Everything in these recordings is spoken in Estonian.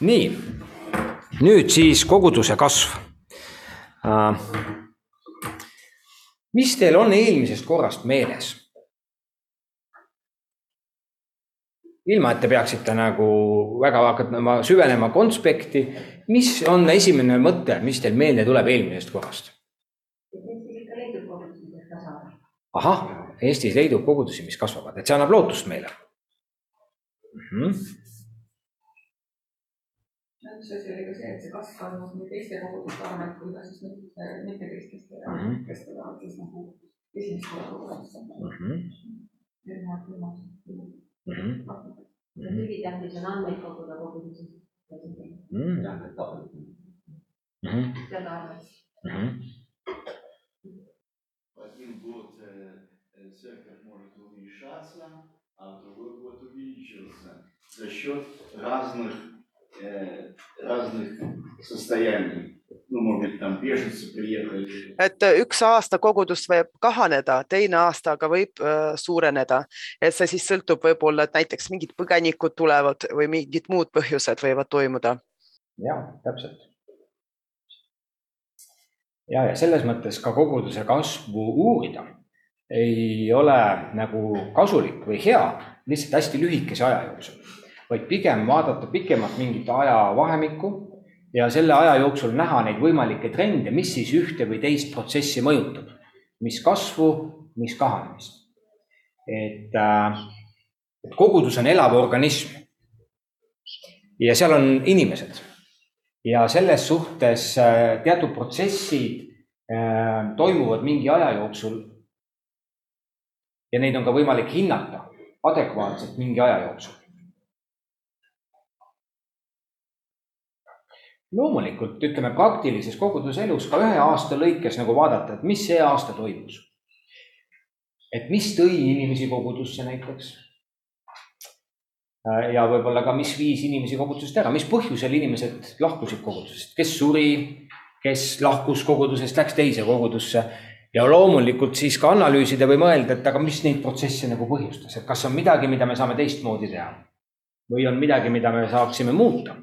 nii, nüüd siis koguduse kasv. mis teil on eelmisest korrast meeles? ilma, et te peaksite nagu väga hakkama süvenema konspekti, mis on esimene mõte, mis teil meelde tuleb eelmisest korrast? ahah, Eestis leidub kogudusi, mis kasvavad, et see annab lootust meile mm. -hmm. Üks asi oli ka see, et see kasv toimub nii teiste koguduste arvelt kui ka siis mittekristlaste mm, -hmm. kes tulevad siis nagu esimest korda kogudusse mm. -hmm. erinevad mm -hmm.. ülitähtis on andmeid koguda koguduses mm.. seda arvelt. Один год церковь может уменьшаться, а в другой год увеличиваться за счет разных, э, разных состояний. no может там беженцы приехали. et üks aasta kogudus võib kahaneda, teine aasta aga võib äh, suureneda, et see siis sõltub võib-olla, et näiteks mingid põgenikud tulevad või mingid muud põhjused võivad toimuda. ja täpselt. ja, ja selles mõttes ka koguduse kasvu uurida ei ole nagu kasulik või hea lihtsalt hästi lühikese aja jooksul, vaid pigem vaadata pikemat mingit ajavahemikku ja selle aja jooksul näha neid võimalikke trende, mis siis ühte või teist protsessi mõjutab, mis kasvu, mis kahanemist. et, äh, et kogudus on elav organism. ja seal on inimesed ja selles suhtes äh, teatud protsessid äh, toimuvad mingi aja jooksul. ja neid on ka võimalik hinnata adekvaatselt mingi aja jooksul loomulikult ütleme praktilises koguduselus ka ühe aasta lõikes nagu vaadata, et mis see aasta toimus. et mis tõi inimesi kogudusse näiteks. ja võib-olla ka, mis viis inimesi kogudusest ära, mis põhjusel inimesed lahkusid kogudusest, kes suri, kes lahkus kogudusest, läks teise kogudusse? Ja loomulikult siis ka analüüsida või mõelda, et aga mis neid protsesse nagu põhjustas, et kas on midagi, mida me saame teistmoodi teha? Või on midagi, mida me saaksime muuta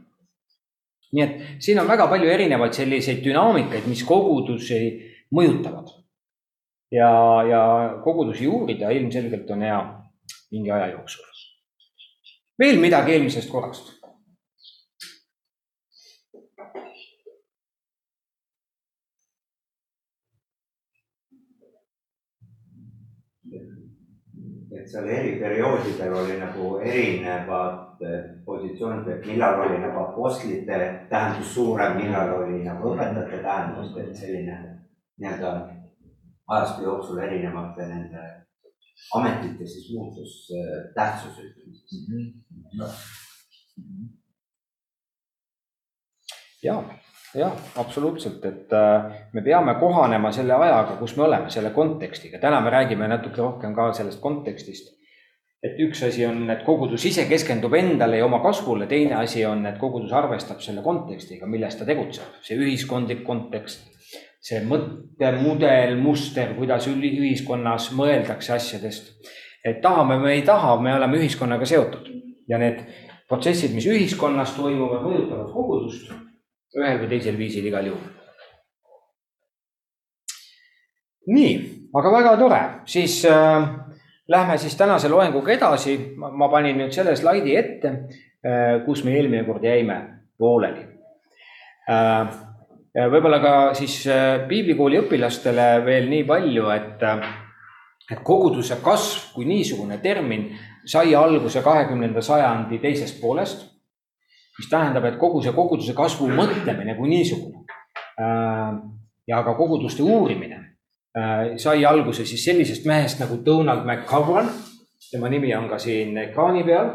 nii et siin on väga palju erinevaid selliseid dünaamikaid, mis kogudusi mõjutavad. ja, ja kogudusi uurida ilmselgelt on hea mingi aja jooksul. veel midagi eelmisest korrast? Et seal eri perioodidel oli nagu erinevad eh, positsioonid, et millal oli nagu apostlite tähendus suurem, millal oli nagu õpetajate tähendus, et selline nii-öelda ajastu jooksul erinevate nende ametite siis muutus eh, tähtsus ütleme siis mm. -hmm. ja, jah, absoluutselt, et äh, me peame kohanema selle ajaga, kus me oleme, selle kontekstiga, täna me räägime natuke rohkem ka sellest kontekstist. et üks asi on, et kogudus ise keskendub endale ja oma kasvule, teine asi on, et kogudus arvestab selle kontekstiga, milles ta tegutseb, see ühiskondlik kontekst, see mõttemudel, muster, kuidas ühiskonnas mõeldakse asjadest. et tahame või ei taha, me oleme ühiskonnaga seotud ja need protsessid, mis ühiskonnas toimuvad, mõjutavad kogudust ühel või teisel viisil igal juhul. nii, aga väga tore, siis äh, lähme siis tänase loenguga edasi. ma panin nüüd selle slaidi ette äh,, kus me eelmine kord jäime pooleli äh,. võib-olla ka siis äh, piiblikooli õpilastele veel nii palju, et äh, et koguduse kasv kui niisugune termin sai alguse kahekümnenda sajandi teisest poolest mis tähendab, et kogu see koguduse kasvu mõtlemine kui niisugune äh, ja ka koguduste uurimine äh, sai alguse siis sellisest mehest nagu Donald McCowan. tema nimi on ka siin ekraani peal.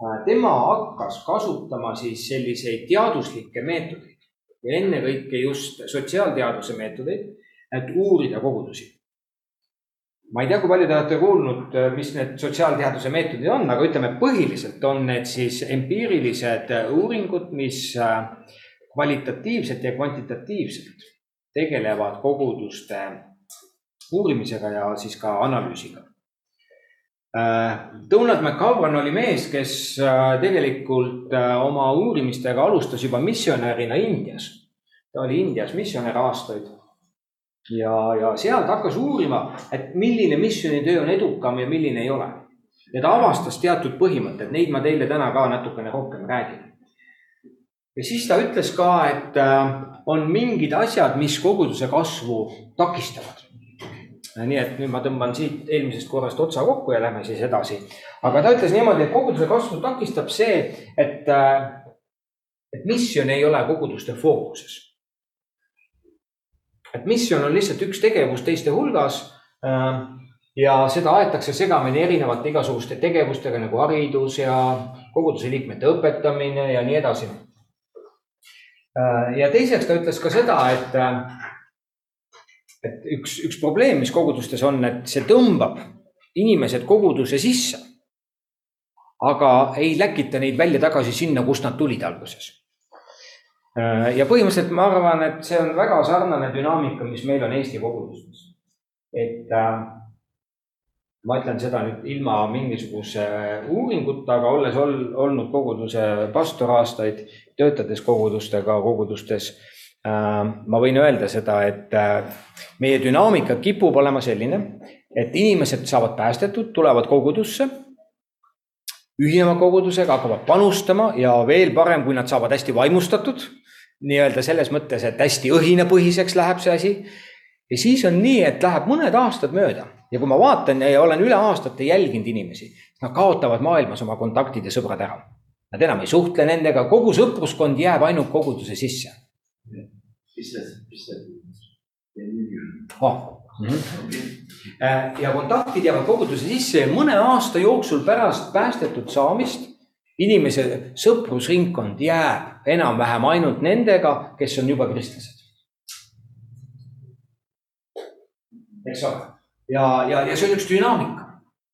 Äh, tema hakkas kasutama siis selliseid teaduslikke meetodeid ja ennekõike just sotsiaalteaduse meetodeid, et uurida kogudusi ma ei tea, kui palju te olete kuulnud, äh, mis need sotsiaalteaduse meetodid on, aga ütleme, põhiliselt on need siis empiirilised äh, uuringud, mis äh, kvalitatiivselt ja kvantitatiivselt tegelevad koguduste uurimisega ja siis ka analüüsiga. Donald McCavran oli mees, kes tegelikult oma uurimistega alustas juba missionärina Indias. ta oli Indias missionär aastaid ja, ja sealt hakkas uurima, et milline missioonitöö on edukam ja milline ei ole. ja ta avastas teatud põhimõtted, neid ma teile täna ka natukene rohkem räägin. ja siis ta ütles ka, et on mingid asjad, mis koguduse kasvu takistavad nii et nüüd ma tõmban siit eelmisest korrast otsa kokku ja lähme siis edasi. aga ta ütles niimoodi, et koguduse kasvu takistab see, et, et missioon ei ole koguduste fookuses. Et missioon on lihtsalt üks tegevus teiste hulgas. ja seda aetakse segamini erinevate igasuguste tegevustega nagu haridus ja koguduse liikmete õpetamine ja nii edasi. ja teiseks ta ütles ka seda, et et üks, üks probleem, mis kogudustes on, et see tõmbab inimesed koguduse sisse. aga ei läkita neid välja tagasi sinna, kust nad tulid alguses. Ja põhimõtteliselt ma arvan, et see on väga sarnane dünaamika, mis meil on Eesti kogudustes. et äh, ma ütlen seda nüüd ilma mingisuguse uuringuta, aga olles ol, olnud koguduse pastor aastaid, töötades kogudustega, kogudustes Äh, ma võin öelda seda, et äh, meie dünaamika kipub olema selline, et inimesed saavad päästetud, tulevad kogudusse, ühinema kogudusega, hakkavad panustama ja veel parem, kui nad saavad hästi vaimustatud, nii-öelda selles mõttes, et hästi õhinapõhiseks läheb see asi. ja siis on nii, et läheb mõned aastad mööda. Ja kui ma vaatan ja olen üle aastate jälginud inimesi, nad kaotavad maailmas oma kontaktid ja sõbrad ära. Nad enam ei suhtle nendega, kogu sõpruskond jääb ainult koguduse sisse. Oh.. ja kontaktid jäävad koguduse sisse ja mõne aasta jooksul pärast päästetud saamist inimese sõprusringkond jääb enam-vähem ainult nendega, kes on juba kristlased. eks ole, ja, ja, ja see on üks dünaamika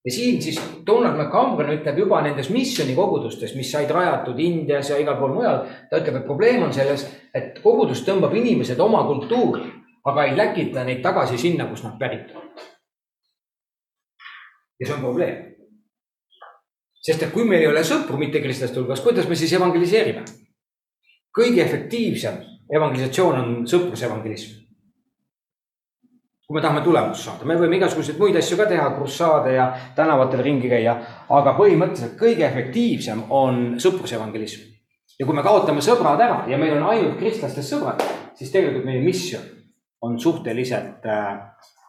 ja siin siis Donald McCambron ütleb juba nendes missionikogudustes, mis said rajatud Indias ja igal pool mujal. ta ütleb, et probleem on selles, et kogudus tõmbab inimesed oma kultuuri, aga ei läkita neid tagasi sinna, kust nad pärit on. ja see on probleem. sest et kui meil ei ole sõpru mittekristlaste hulgas, kuidas me siis evangeliseerime? Kõige efektiivsem evangelisatsioon on sõprusevangelism kui me tahame tulemust saada, me võime igasuguseid muid asju ka teha, krussaade ja tänavatel ringi käia, aga põhimõtteliselt kõige efektiivsem on sõprusevangelism. ja kui me kaotame sõbrad ära ja meil on ainult kristlastest sõbrad, siis tegelikult meie missioon on suhteliselt äh,,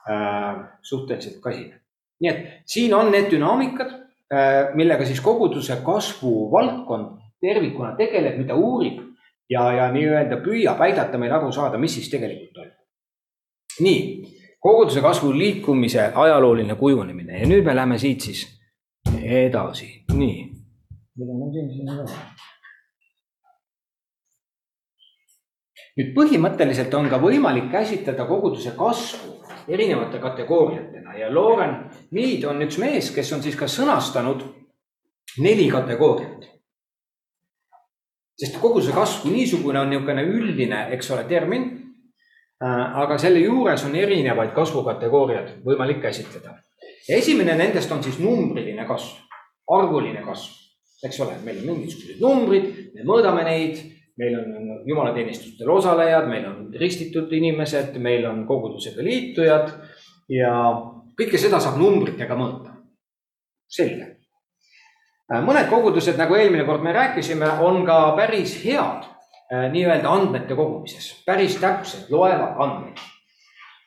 äh, suhteliselt kasine. nii et siin on need dünaamikad äh,, millega siis koguduse kasvu valdkond tervikuna tegeleb, mida uurib ja, ja nii-öelda püüab aidata meil aru saada, mis siis tegelikult toimub. nii koguduse kasvu liikumise ajalooline kujunemine ja nüüd me läheme siit siis edasi, nii. nüüd põhimõtteliselt on ka võimalik käsitleda koguduse kasvu erinevate kategooriatena ja Lauren Mead on üks mees, kes on siis ka sõnastanud neli kategooriat. Sest koguduse kasv kui niisugune on niisugune üldine, eks ole, termin Äh, aga selle juures on erinevaid kasvukategooriaid võimalik käsitleda. esimene nendest on siis numbriline kasv, arvuline kasv, eks ole, meil on mingisugused numbrid, me mõõdame neid, meil on jumalateenistustel osalejad, meil on ristitud inimesed, meil on kogudusega liitujad ja kõike seda saab numbritega mõõta. selge. Äh, mõned kogudused, nagu eelmine kord me rääkisime, on ka päris head Äh, nii-öelda andmete kogumises, päris täpselt loevad andmeid.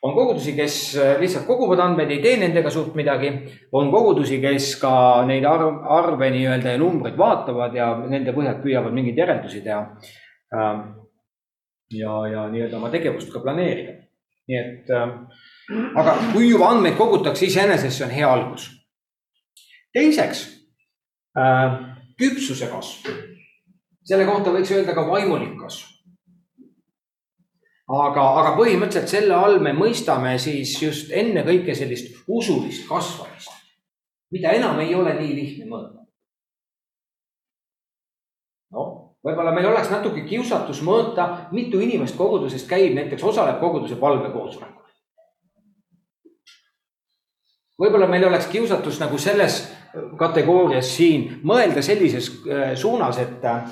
on kogudusi, kes äh, lihtsalt koguvad andmeid, ei tee nendega suurt midagi. on kogudusi, kes ka neid arv, arve nii-öelda ja numbreid vaatavad ja nende põhjal püüavad mingeid järeldusi teha. Ähm, ja, ja nii-öelda oma tegevust ka planeerida. nii et, ähm, aga kui juba andmeid kogutakse, iseenesest see on hea algus. teiseks, küpsuse kasv selle kohta võiks öelda ka vaimulik kasv. aga, aga põhimõtteliselt selle all me mõistame siis just ennekõike sellist usulist kasvamist, mida enam ei ole nii lihtne mõõta. noh, võib-olla meil oleks natuke kiusatus mõõta, mitu inimest kogudusest käib, näiteks osaleb koguduse palvekoosolekul. Võib-olla meil oleks kiusatus nagu selles kategoorias siin mõelda sellises äh, suunas, et äh,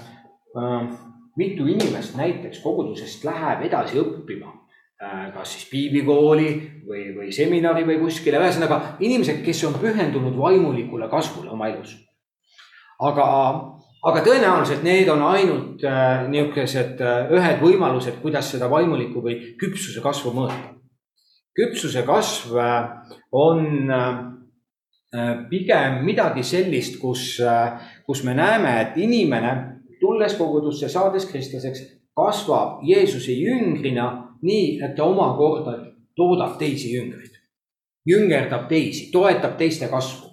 mitu inimest näiteks kogudusest läheb edasi õppima äh, kas siis piiblikooli või, või seminari või kuskile, ühesõnaga inimesed, kes on pühendunud vaimulikule kasvule oma elus. aga, aga tõenäoliselt need on ainult äh, niisugused äh, ühed võimalused, kuidas seda vaimulikku või küpsuse kasvu mõõta. Küpsuse kasv äh, on äh, pigem midagi sellist, kus, äh, kus me näeme, et inimene tulles kogudusse, saades kristlaseks, kasvab Jeesuse jüngrina nii, et ta omakorda toodab teisi jüngreid. jüngerdab teisi, toetab teiste kasvu.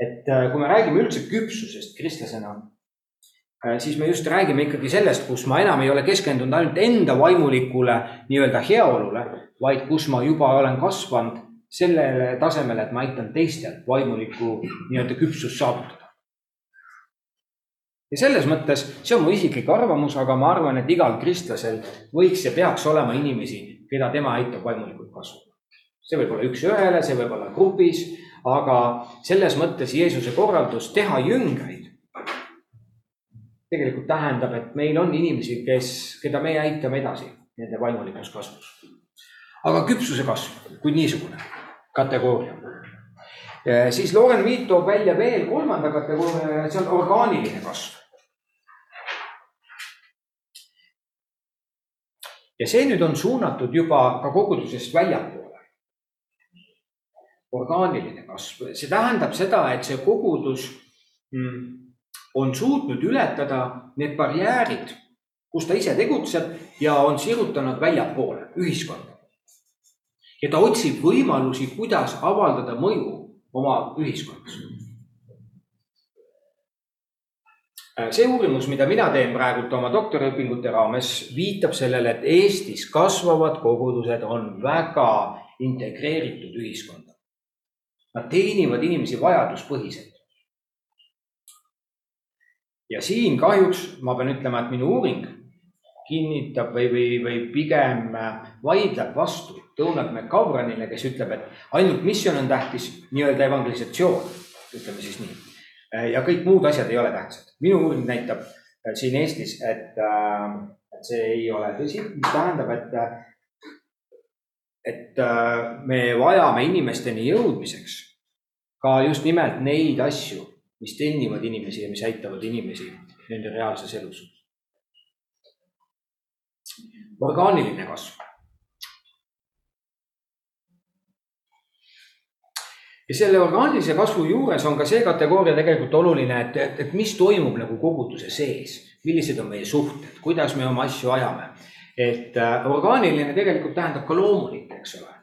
et äh, kui me räägime üldse küpsusest kristlasena, äh, siis me just räägime ikkagi sellest, kus ma enam ei ole keskendunud ainult enda vaimulikule nii-öelda heaolule, vaid kus ma juba olen kasvanud sellele tasemele, et ma aitan teistel vaimulikku nii-öelda küpsust saavutada ja selles mõttes, see on mu isiklik arvamus, aga ma arvan, et igal kristlasel võiks ja peaks olema inimesi, keda tema aitab vaimulikult kasvama. see võib olla üks-ühele, see võib olla grupis, aga selles mõttes Jeesuse korraldus teha jüngreid tegelikult tähendab, et meil on inimesi, kes, keda me aitame edasi nende vaimulikus kasvus. aga küpsuse kasv kui niisugune kategooria. siis Loren Viit toob välja veel kolmanda kategooria, see on orgaaniline kasv. ja see nüüd on suunatud juba ka kogudusest väljapoole. orgaaniline kasv, see tähendab seda, et see kogudus mm, on suutnud ületada need barjäärid, kus ta ise tegutseb ja on sirutanud väljapoole ühiskonda. ja ta otsib võimalusi, kuidas avaldada mõju oma ühiskonnas see uurimus, mida mina teen praegult oma doktoriõpingute raames, viitab sellele, et Eestis kasvavad kogudused on väga integreeritud ühiskonda. Nad teenivad inimesi vajaduspõhiselt. Ja siin kahjuks ma pean ütlema, et minu uuring kinnitab või, või, või pigem vaidleb vastu Donald McCauranile, kes ütleb, et ainult missioon on tähtis, nii-öelda evangelisatsioon, ütleme siis nii Äh, ja kõik muud asjad ei ole tähtsad. minu uuring näitab äh, siin Eestis, et, äh, et see ei ole tõsi, mis tähendab, et, et me vajame inimesteni jõudmiseks ka just nimelt neid asju, mis teenivad inimesi ja mis aitavad inimesi nende reaalses elus. orgaaniline kasv ja selle orgaanilise kasvu juures on ka see kategooria tegelikult oluline, et, et, et mis toimub nagu koguduse sees, millised on meie suhted, kuidas me oma asju ajame. et äh, orgaaniline tegelikult tähendab ka loomulik, eks ole.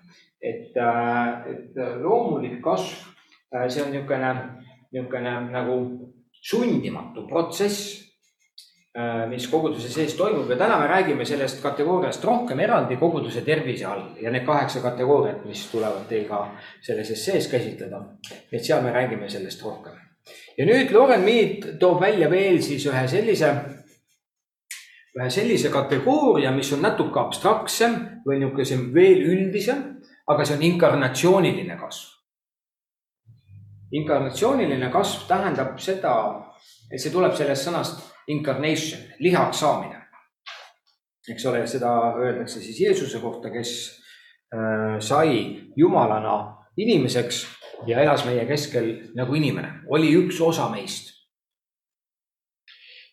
et äh,, et loomulik kasv äh,, see on niisugune, niisugune nagu sundimatu protsess Äh, mis koguduse sees toimub ja täna me räägime sellest kategooriast rohkem eraldi koguduse tervise all ja need kaheksa kategooriat, mis tulevad teil ka selles sees käsitleda. et seal me räägime sellest rohkem. ja nüüd Loren Mead toob välja veel siis ühe sellise, ühe sellise kategooria, mis on natuke abstraktsem või niisugusem veel üldisem, aga see on inkarnatsiooniline kasv. Inkarnatsiooniline kasv tähendab seda, et see tuleb sellest sõnast incarnation, lihaks saamine. eks ole, seda öeldakse siis Jeesuse kohta, kes äh, sai jumalana inimeseks ja elas meie keskel nagu inimene, oli üks osa meist.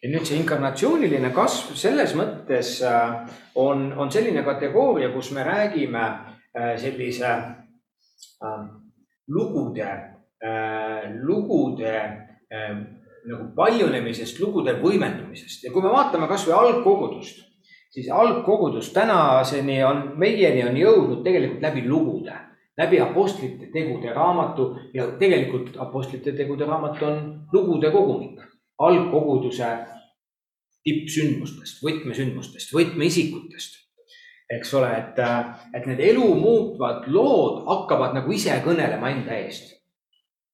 ja nüüd see inkarnatsiooniline kasv selles mõttes äh, on, on selline kategooria, kus me räägime äh, sellise lugude lugude äh, nagu paljunemisest, lugude võimendumisest ja kui me vaatame kasvõi algkogudust, siis algkogudus tänaseni on, meieni on jõudnud tegelikult läbi lugude, läbi Apostlite tegude raamatu ja tegelikult Apostlite tegude raamat on lugude kogumik, algkoguduse tippsündmustest, võtmesündmustest, võtmeisikutest. Eks ole, et, et need elu muutvad lood hakkavad nagu ise kõnelema enda eest.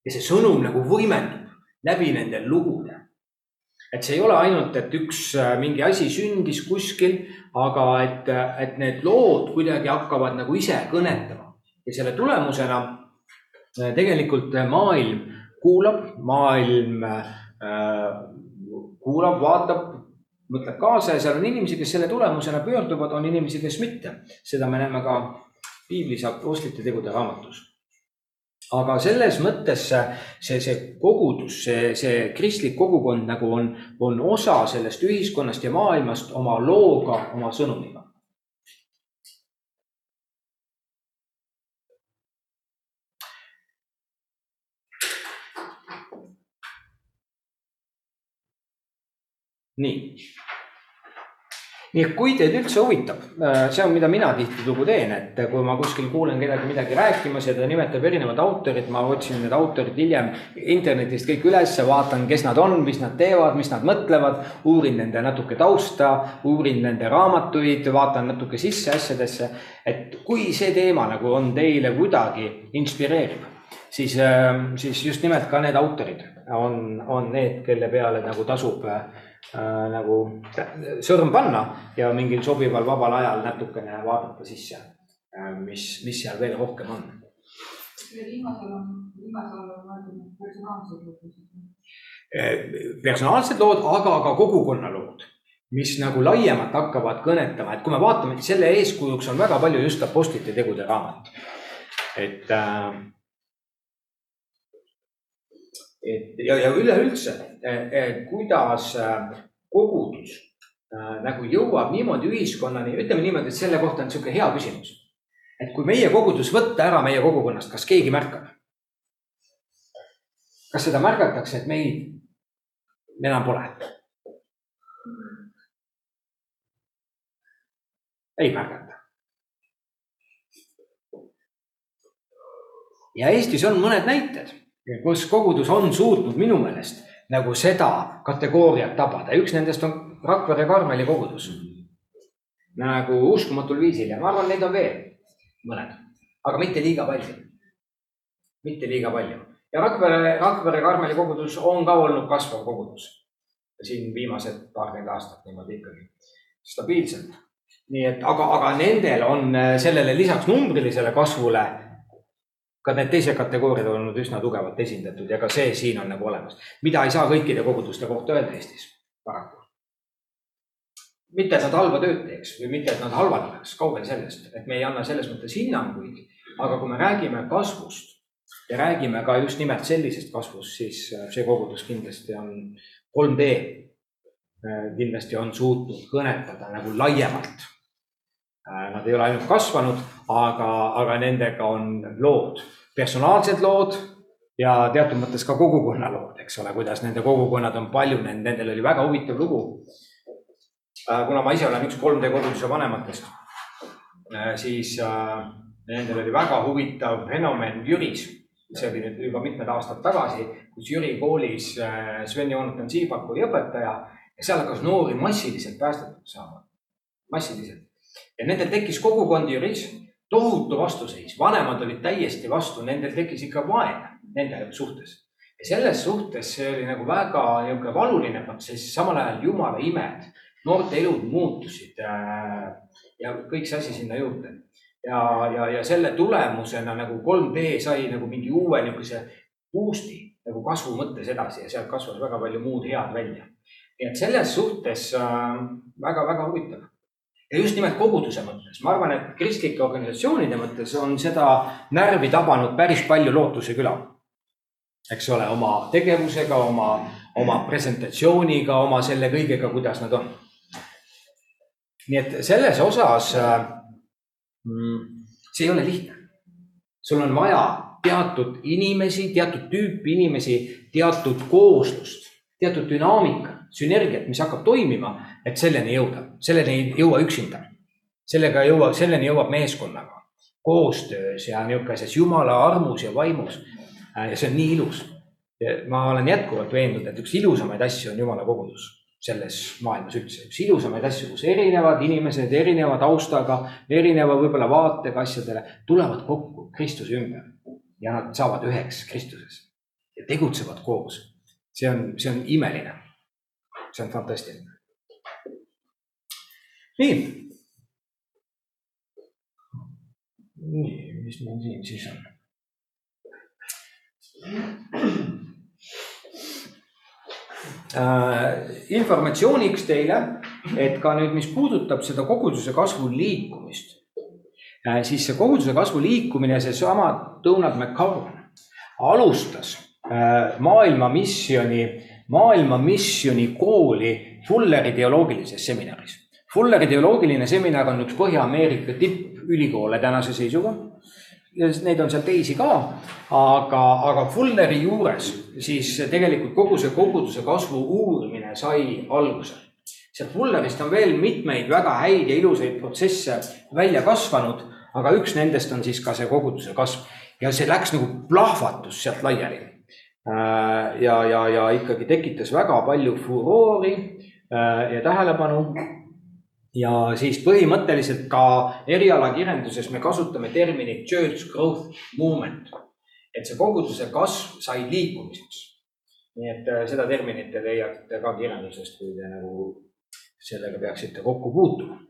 Ja see sõnum nagu võimendub läbi nende lugude. et see ei ole ainult, et üks äh, mingi asi sündis kuskil, aga et, et need lood kuidagi hakkavad nagu ise kõnetama ja selle tulemusena tegelikult maailm kuulab, maailm äh, kuulab, vaatab, mõtleb kaasa ja seal on inimesi, kes selle tulemusena pöörduvad, on inimesi, kes mitte. seda me näeme ka piiblis Apostlite tegude raamatus. Aga selles mõttes see, see kogudus, see, see kristlik kogukond nagu on, on osa sellest ühiskonnast ja maailmast oma looga, oma sõnumiga. nii nii et kui teid üldse huvitab, äh, see on, mida mina tihtilugu teen, et kui ma kuskil kuulen kedagi midagi rääkimas ja ta nimetab erinevad autorid, ma otsin need autorid hiljem internetist kõik ülesse, vaatan, kes nad on, mis nad teevad, mis nad mõtlevad. uurin nende natuke tausta, uurin nende raamatuid, vaatan natuke sisse asjadesse. et kui see teema nagu on teile kuidagi inspireerib, siis, äh, siis just nimelt ka need autorid on, on need, kelle peale nagu tasub äh, äh, nagu sõrm panna ja mingil sobival vabal ajal natukene vaadata sisse äh,, mis, mis seal veel rohkem on. viimasel on, viimasel on personaalsed lood. Äh, personaalsed lood, aga ka kogukonnalood mis nagu laiemalt hakkavad kõnetama, et kui me vaatame, selle eeskujuks on väga palju just Apostlite tegude raamat. et äh, et ja, ja üleüldse, kuidas äh, kogudus nagu jõuab niimoodi ühiskonnani, ütleme niimoodi, et selle kohta on niisugune hea küsimus. et kui meie kogudus võtta ära meie kogukonnast, kas keegi märkab? kas seda märgatakse, et meid enam pole? ei märgata. ja Eestis on mõned näited kus kogudus on suutnud minu meelest nagu seda kategooriat tabada, üks nendest on Rakvere Karmeli kogudus. nagu uskumatul viisil ja ma arvan, neid on veel mõned, aga mitte liiga palju. mitte liiga palju ja Rakvere, Rakvere Karmeli kogudus on ka olnud kasvav kogudus. siin viimased paarkümmend aastat niimoodi ikkagi stabiilselt. nii et, aga, aga nendel on sellele lisaks numbrilisele kasvule ka need teised kategooriad on olnud üsna tugevalt esindatud ja ka see siin on nagu olemas, mida ei saa kõikide koguduste kohta öelda Eestis, paraku. mitte, et nad halba tööd teeks või mitte, et nad halvad oleks, kaugel sellest, et me ei anna selles mõttes hinnanguid. aga kui me räägime kasvust ja räägime ka just nimelt sellisest kasvust, siis äh, see kogudus kindlasti on 3D äh, kindlasti on suutnud kõnetada nagu laiemalt. Äh, nad ei ole ainult kasvanud, aga, aga nendega on lood personaalsed lood ja teatud mõttes ka kogukonna lood, eks ole, kuidas nende kogukonnad on palju, nendel oli väga huvitav lugu. Äh, kuna ma ise olen üks 3D koduduse vanematest, äh, siis äh, nendel oli väga huvitav fenomen Jüris. see oli nüüd juba mitmed aastad tagasi, kus Jüri koolis Sven Joonatan Siibak oli õpetaja ja seal hakkas noori massiliselt päästetud saama, massiliselt. ja nendel tekkis kogukond Jüris tohutu vastuseis, vanemad olid täiesti vastu, nendel tekkis ikka vaen nende suhtes. ja selles suhtes see oli nagu väga niisugune valuline protsess, samal ajal jumala imed, noorte elud muutusid äh, ja kõik see asi sinna juurde. ja, ja, ja selle tulemusena nagu 3D sai nagu mingi uue niisuguse boost'i nagu kasvu mõttes edasi ja sealt kasvas väga palju muud head välja. nii et selles suhtes väga-väga äh, huvitav ja just nimelt koguduse mõttes, ma arvan, et kristlike organisatsioonide mõttes on seda närvi tabanud päris palju Lootuse küla. eks ole, oma tegevusega, oma, oma presentatsiooniga, oma selle kõigega, kuidas nad on. nii et selles osas äh, see ei ole lihtne. sul on vaja teatud inimesi, teatud tüüpi inimesi, teatud kooslust, teatud dünaamikat, sünergiat, mis hakkab toimima et selleni jõuda, selleni ei jõua üksinda. sellega ei jõua, selleni jõuab meeskonnaga, koostöös ja niisuguses jumala armus ja vaimus. Äh, ja see on nii ilus. ma olen jätkuvalt veendunud, et üks ilusamaid asju on jumala kogudus selles maailmas üldse, üks ilusamaid asju, kus erinevad inimesed erineva taustaga, erineva võib-olla vaatega asjadele tulevad kokku Kristuse ümber ja nad saavad üheks Kristuses ja tegutsevad koos. See on, see on imeline. see on fantastiline nii. nii, mis meil siin siis on? Äh, informatsiooniks teile, et ka nüüd, mis puudutab seda koguduse kasvu liikumist, äh, siis see koguduse kasvu liikumine, seesama Donald McCowan alustas äh, maailma missiooni, maailma missiooni kooli Fulleri teoloogilises seminaris. Fulleri teoloogiline seminar on üks Põhja-Ameerika tippülikoole tänase seisuga ja neid on seal teisi ka, aga, aga Fulleri juures siis tegelikult kogu see koguduse kasvu uurimine sai alguse. sealt Fullerist on veel mitmeid väga häid ja ilusaid protsesse välja kasvanud, aga üks nendest on siis ka see koguduse kasv ja see läks nagu plahvatus sealt laiali. Äh, ja, ja, ja ikkagi tekitas väga palju furoori äh, ja tähelepanu ja siis põhimõtteliselt ka erialakirjanduses me kasutame terminit church growth movement. et see koguduse kasv sai liikumiseks. nii et äh, seda terminit te leiate ka kirjandusest, kui te nagu sellega peaksite kokku puutuma.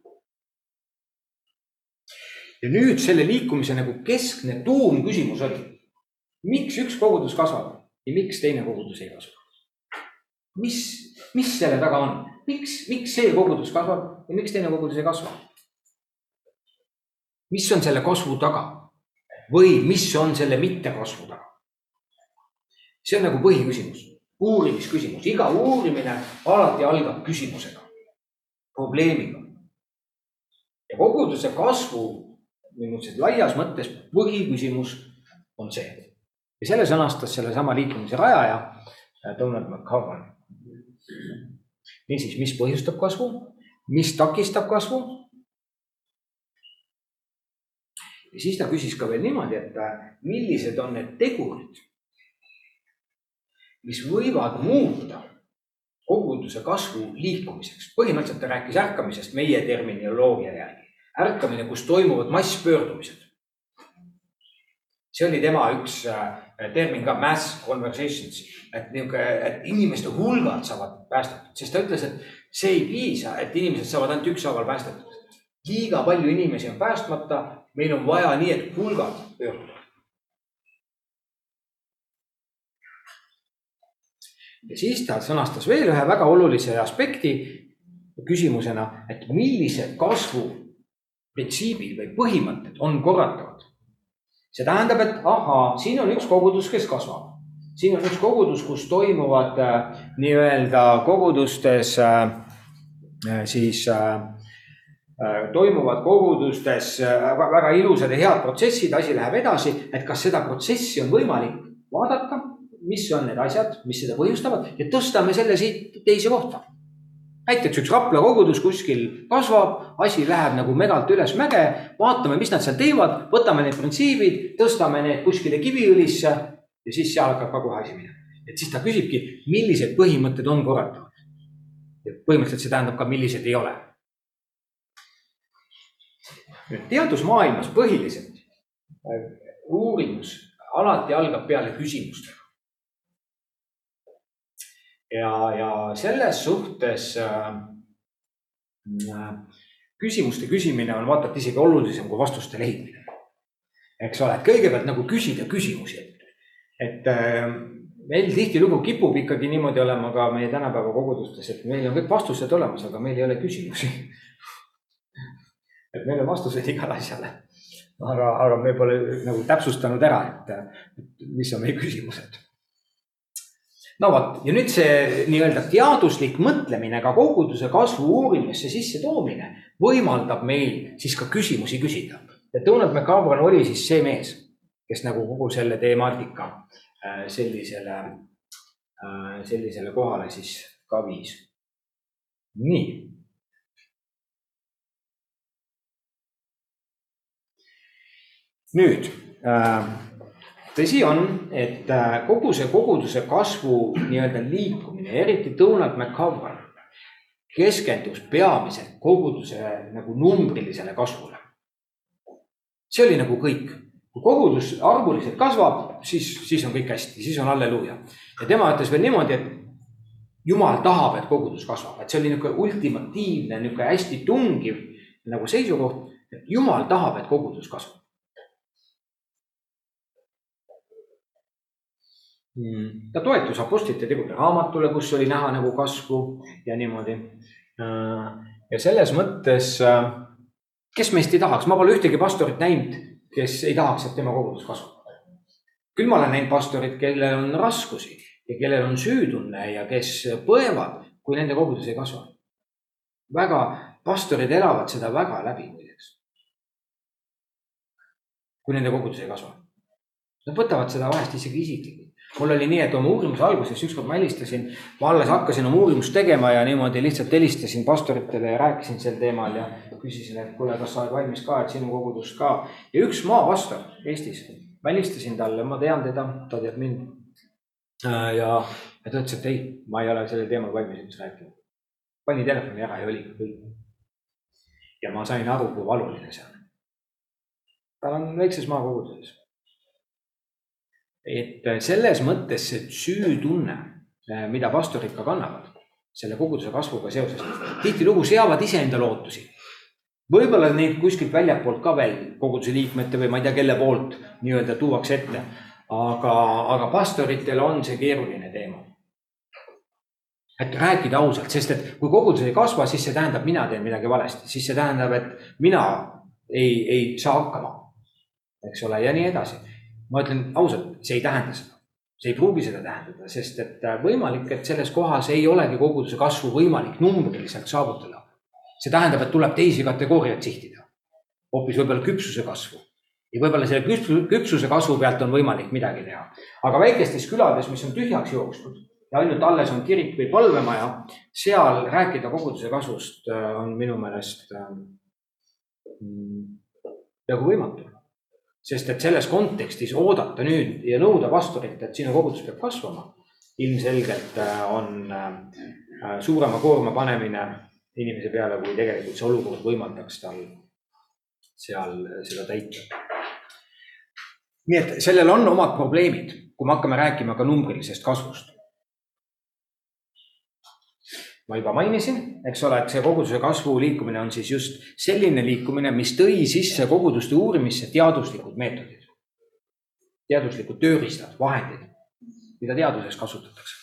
ja nüüd selle liikumise nagu keskne tuumküsimus oli, miks üks kogudus kasvab ja miks teine kogudus ei kasva? mis, mis selle taga on? miks, miks see kogudus kasvab ja miks teine kogudus ei kasva? mis on selle kasvu taga või mis on selle mittekasvu taga? see on nagu põhiküsimus, uurimisküsimus, iga uurimine alati algab küsimusega, probleemiga. ja koguduse kasvu niisuguses laias mõttes põhiküsimus on see ja selle sõnastas sellesama liikumise rajaja Donald McCowan niisiis, mis põhjustab kasvu, mis takistab kasvu? ja siis ta küsis ka veel niimoodi, et millised on need tegurid, mis võivad muuta koguduse kasvu liikumiseks. põhimõtteliselt ta rääkis ärkamisest meie terminoloogia järgi. ärkamine, kus toimuvad masspöördumised. see oli tema üks äh, termin ka, mass conversations, et niisugune, et inimeste hulgad saavad päästetud, sest ta ütles, et see ei piisa, et inimesed saavad ainult ükshaaval päästetud. liiga palju inimesi on päästmata, meil on vaja nii, et hulgad pöörduvad. ja siis ta sõnastas veel ühe väga olulise aspekti küsimusena, et millised kasvu printsiibid või põhimõtted on korratavad. See tähendab, et ahaa, siin on üks kogudus, kes kasvab siin on üks kogudus, kus toimuvad äh, nii-öelda kogudustes äh, äh, siis toimuvad kogudustes väga ilusad ja head protsessid, asi läheb edasi, et kas seda protsessi on võimalik vaadata, mis on need asjad, mis seda põhjustavad ja tõstame selle siit teise kohta. Näiteks üks Rapla kogudus kuskil kasvab, asi läheb nagu megalt üles mäge, vaatame, mis nad seal teevad, võtame need printsiibid, tõstame need kuskile Kiviõlisse ja siis seal hakkab ka kohe asi minema. et siis ta küsibki, millised põhimõtted on korratavad. põhimõtteliselt see tähendab ka, millised ei ole. nüüd teadusmaailmas põhiliselt äh, uurimus alati algab peale küsimustega. Ja, ja selles suhtes äh, äh, küsimuste küsimine on vaata et isegi olulisem kui vastuste leidmine. eks ole, et kõigepealt nagu küsida küsimusi, et äh, meil tihtilugu kipub ikkagi niimoodi olema ka meie tänapäeva kogudustes, et meil on kõik vastused olemas, aga meil ei ole küsimusi. et meil on vastused igale asjale. aga, aga me pole nagu täpsustanud ära, et mis on meie küsimused. No vot, ja nüüd see nii-öelda teaduslik mõtlemine, ka koguduse kasvu uurimisse sissetoomine võimaldab meil siis ka küsimusi küsida. ja Donald McCavan oli siis see mees kes nagu kogu selle temaatika äh, sellisele, äh, sellisele kohale siis ka viis. nii. nüüd äh, tõsi on, et kogu see koguduse kasvu nii-öelda liikumine, eriti Donald McCowan keskendus peamiselt koguduse nagu numbrilisele kasvule. see oli nagu kõik kui kogudus arvuliselt kasvab, siis, siis on kõik hästi, siis on halleluuja. ja tema ütles veel niimoodi, et jumal tahab, et kogudus kasvab, et see oli niisugune ultimatiivne, niisugune hästi tungiv nagu seisukoht, et jumal tahab, et kogudus kasvab. Ta toetus Apostlite tegude raamatule, kus oli näha nagu kasvu ja niimoodi. Äh, ja selles mõttes, äh, kes meist ei tahaks, ma pole ühtegi pastorit näinud, kes ei tahaks, et tema kogudus kasvab. küll ma olen näinud pastorit, kellel on raskusi ja kellel on süütunne ja kes põevad, kui nende kogudus ei kasva. väga, pastorid elavad seda väga läbi muideks. kui nende kogudus ei kasva. Nad võtavad seda vahest isegi isiklikult mul oli nii, et oma uurimuse alguses ükskord ma helistasin, ma alles hakkasin oma uurimust tegema ja niimoodi lihtsalt helistasin pastoritele ja rääkisin sel teemal ja küsisin, et kuule, kas sa oled valmis ka, et sinu kogudus ka. ja üks maapastor Eestis, ma helistasin talle, ma tean teda, ta teab mind. ja, ja ta ütles, et ei, ma ei ole sellel teemal valmis üldse rääkima. pani telefoni ära ja oligi kõik. ja ma sain aru, kui valuline see on. tal on väikses maakoguduses et äh, selles mõttes see süütunne, äh, mida pastorid ka kannavad selle koguduse kasvuga seoses, tihtilugu seavad iseenda lootusi. võib-olla neid kuskilt väljapoolt ka veel koguduse liikmete või ma ei tea, kelle poolt nii-öelda tuuakse ette. aga, aga pastoritel on see keeruline teema. et rääkida ausalt, sest et kui kogudus ei kasva, siis see tähendab, mina teen midagi valesti, siis see tähendab, et mina ei, ei saa hakkama. eks ole, ja nii edasi ma ütlen ausalt, see ei tähenda seda. see ei pruugi seda tähendada, sest et äh, võimalik, et selles kohas ei olegi koguduse kasvu võimalik numbriliselt saavutada. see tähendab, et tuleb teisi kategooriaid sihtida. hoopis võib-olla küpsuse kasvu. ja võib-olla selle küpsuse kasvu pealt on võimalik midagi teha. aga väikestes külades, mis on tühjaks jooksnud ja ainult alles on kirik või palvemaja, seal rääkida koguduse kasvust äh, on minu meelest äh, mm, peaaegu võimatu sest et selles kontekstis oodata nüüd ja nõuda pastorit, et sinu kogudus peab kasvama, ilmselgelt äh, on äh, suurema koorma panemine inimese peale, kui tegelikult see olukord võimaldaks tal seal seda täita. nii et sellel on omad probleemid, kui me hakkame rääkima ka numbrilisest kasvust ma juba mainisin, eks ole, et see koguduse kasvu liikumine on siis just selline liikumine, mis tõi sisse koguduste uurimisse teaduslikud meetodid. teaduslikud tööriistad, vahendid, mida teaduses kasutatakse.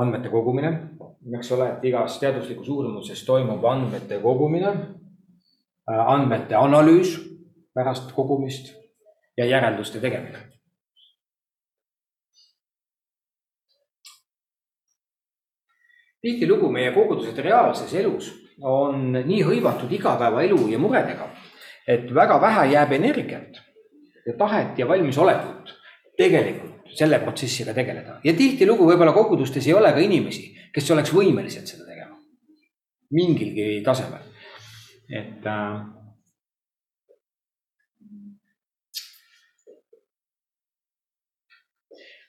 andmete kogumine, eks ole, et igas teaduslikus uurimuses toimub andmete kogumine, andmete analüüs pärast kogumist ja järelduste tegemine tihtilugu meie kogudused reaalses elus on nii hõivatud igapäevaelu ja muredega, et väga vähe jääb energiat ja tahet ja valmisolekut tegelikult selle protsessiga tegeleda. ja tihtilugu võib-olla kogudustes ei ole ka inimesi, kes oleks võimelised seda tegema mingilgi tasemel. et äh,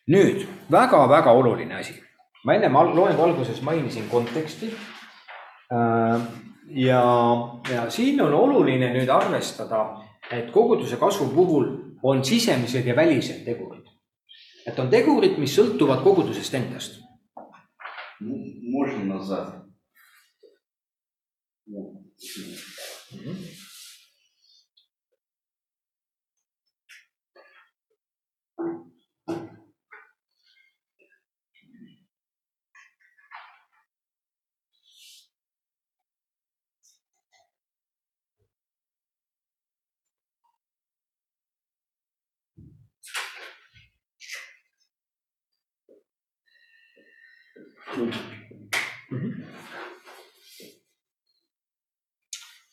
nüüd väga-väga oluline asi ma ennem loengu alguses mainisin konteksti. Äh, ja, ja siin on oluline nüüd arvestada, et koguduse kasvu puhul on sisemised ja välised tegurid. et on tegurid, mis sõltuvad kogudusest endast. Можно назад.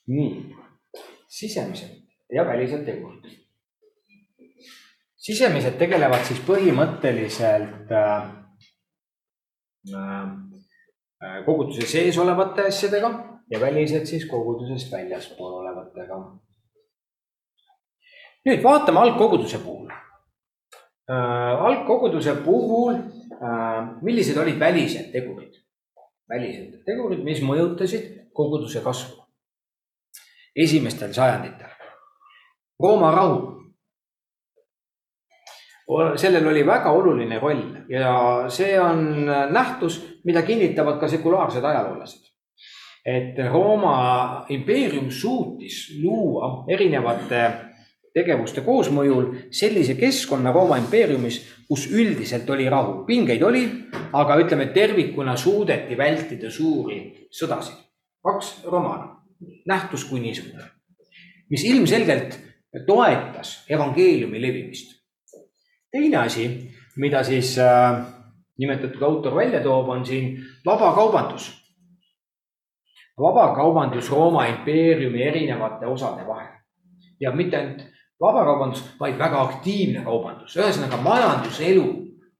Nii, sisemised ja välised tegurid. sisemised tegelevad siis põhimõtteliselt äh, äh, koguduse sees olevate asjadega ja välised siis kogudusest väljaspool olevatega. nüüd vaatame algkoguduse puhul äh,. algkoguduse puhul millised olid välised tegurid? välised tegurid, mis mõjutasid koguduse kasvu esimestel sajanditel. Rooma rahu. sellel oli väga oluline roll ja see on nähtus, mida kinnitavad ka sekulaarsed ajaloolased. et Rooma impeerium suutis luua erinevate tegevuste koosmõjul sellise keskkonna Rooma impeeriumis, kus üldiselt oli rahu, pingeid oli, aga ütleme tervikuna suudeti vältida suuri sõdasid. kaks romaani, nähtus kui niisugune, mis ilmselgelt toetas evangeeliumi levimist. teine asi, mida siis äh, nimetatud autor välja toob, on siin vabakaubandus. vabakaubandus Rooma impeeriumi erinevate osade vahel ja mitte ainult vabakaubandus, vaid väga aktiivne kaubandus, ühesõnaga majanduselu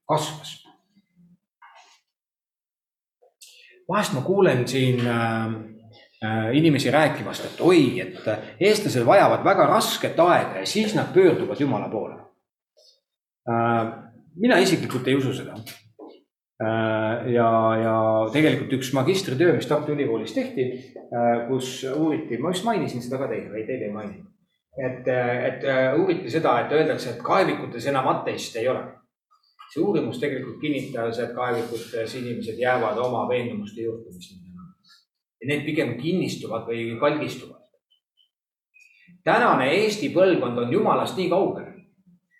kasvas. vahest ma kuulen siin äh, inimesi rääkimast, et oi, et eestlased vajavad väga rasket aega ja siis nad pöörduvad Jumala poole äh,. mina isiklikult ei usu seda äh,. ja, ja tegelikult üks magistritöö, mis Tartu Ülikoolis tehti, äh, kus uuriti, ma vist mainisin seda ka teile või teile ei maininud et, et uuriti seda, et öeldakse, et kaevikutes enam ateiste ei ole. see uurimus tegelikult kinnitas, et kaevikutes inimesed jäävad oma veendumuste juurde, mis ja need pigem kinnistuvad või kalgistuvad. tänane Eesti põlvkond on jumalast nii kaugel,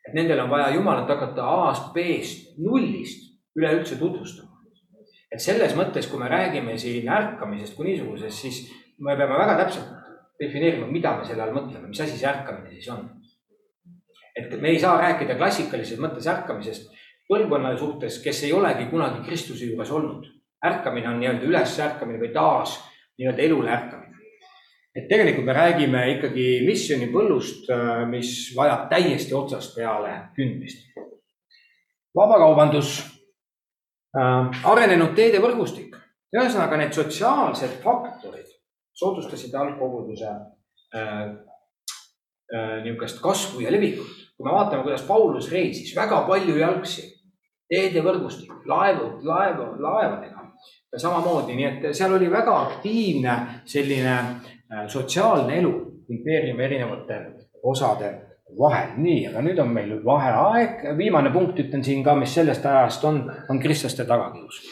et nendel on vaja jumalat hakata A-st, B-st, nullist üleüldse tutvustama. et selles mõttes, kui me räägime siin ärkamisest kui niisugusest, siis me peame väga täpselt defineerima, mida me selle all mõtleme, mis asi see ärkamine siis on. et me ei saa rääkida klassikalises mõttes ärkamisest põlvkonna suhtes, kes ei olegi kunagi Kristuse juures olnud. Ärkamine on nii-öelda ülesärkamine või taas nii-öelda elule ärkamine. et tegelikult me räägime ikkagi missioonipõllust, mis vajab täiesti otsast peale kündmist. vabakaubandus äh,, arenenud teedevõrgustik, ühesõnaga need sotsiaalsed faktorid soodustasid algkoguduse äh, äh, niisugust kasvu ja levikut. kui me vaatame, kuidas Paulus reisis väga palju jalgsi, teedevõrgustik, laevud, laevu, laevadega samamoodi, nii et seal oli väga aktiivne selline äh, sotsiaalne elu impeeriumi erinevate osade vahel. nii, aga nüüd on meil vaheaeg, viimane punkt ütlen siin ka, mis sellest ajast on, on kristlaste tagakius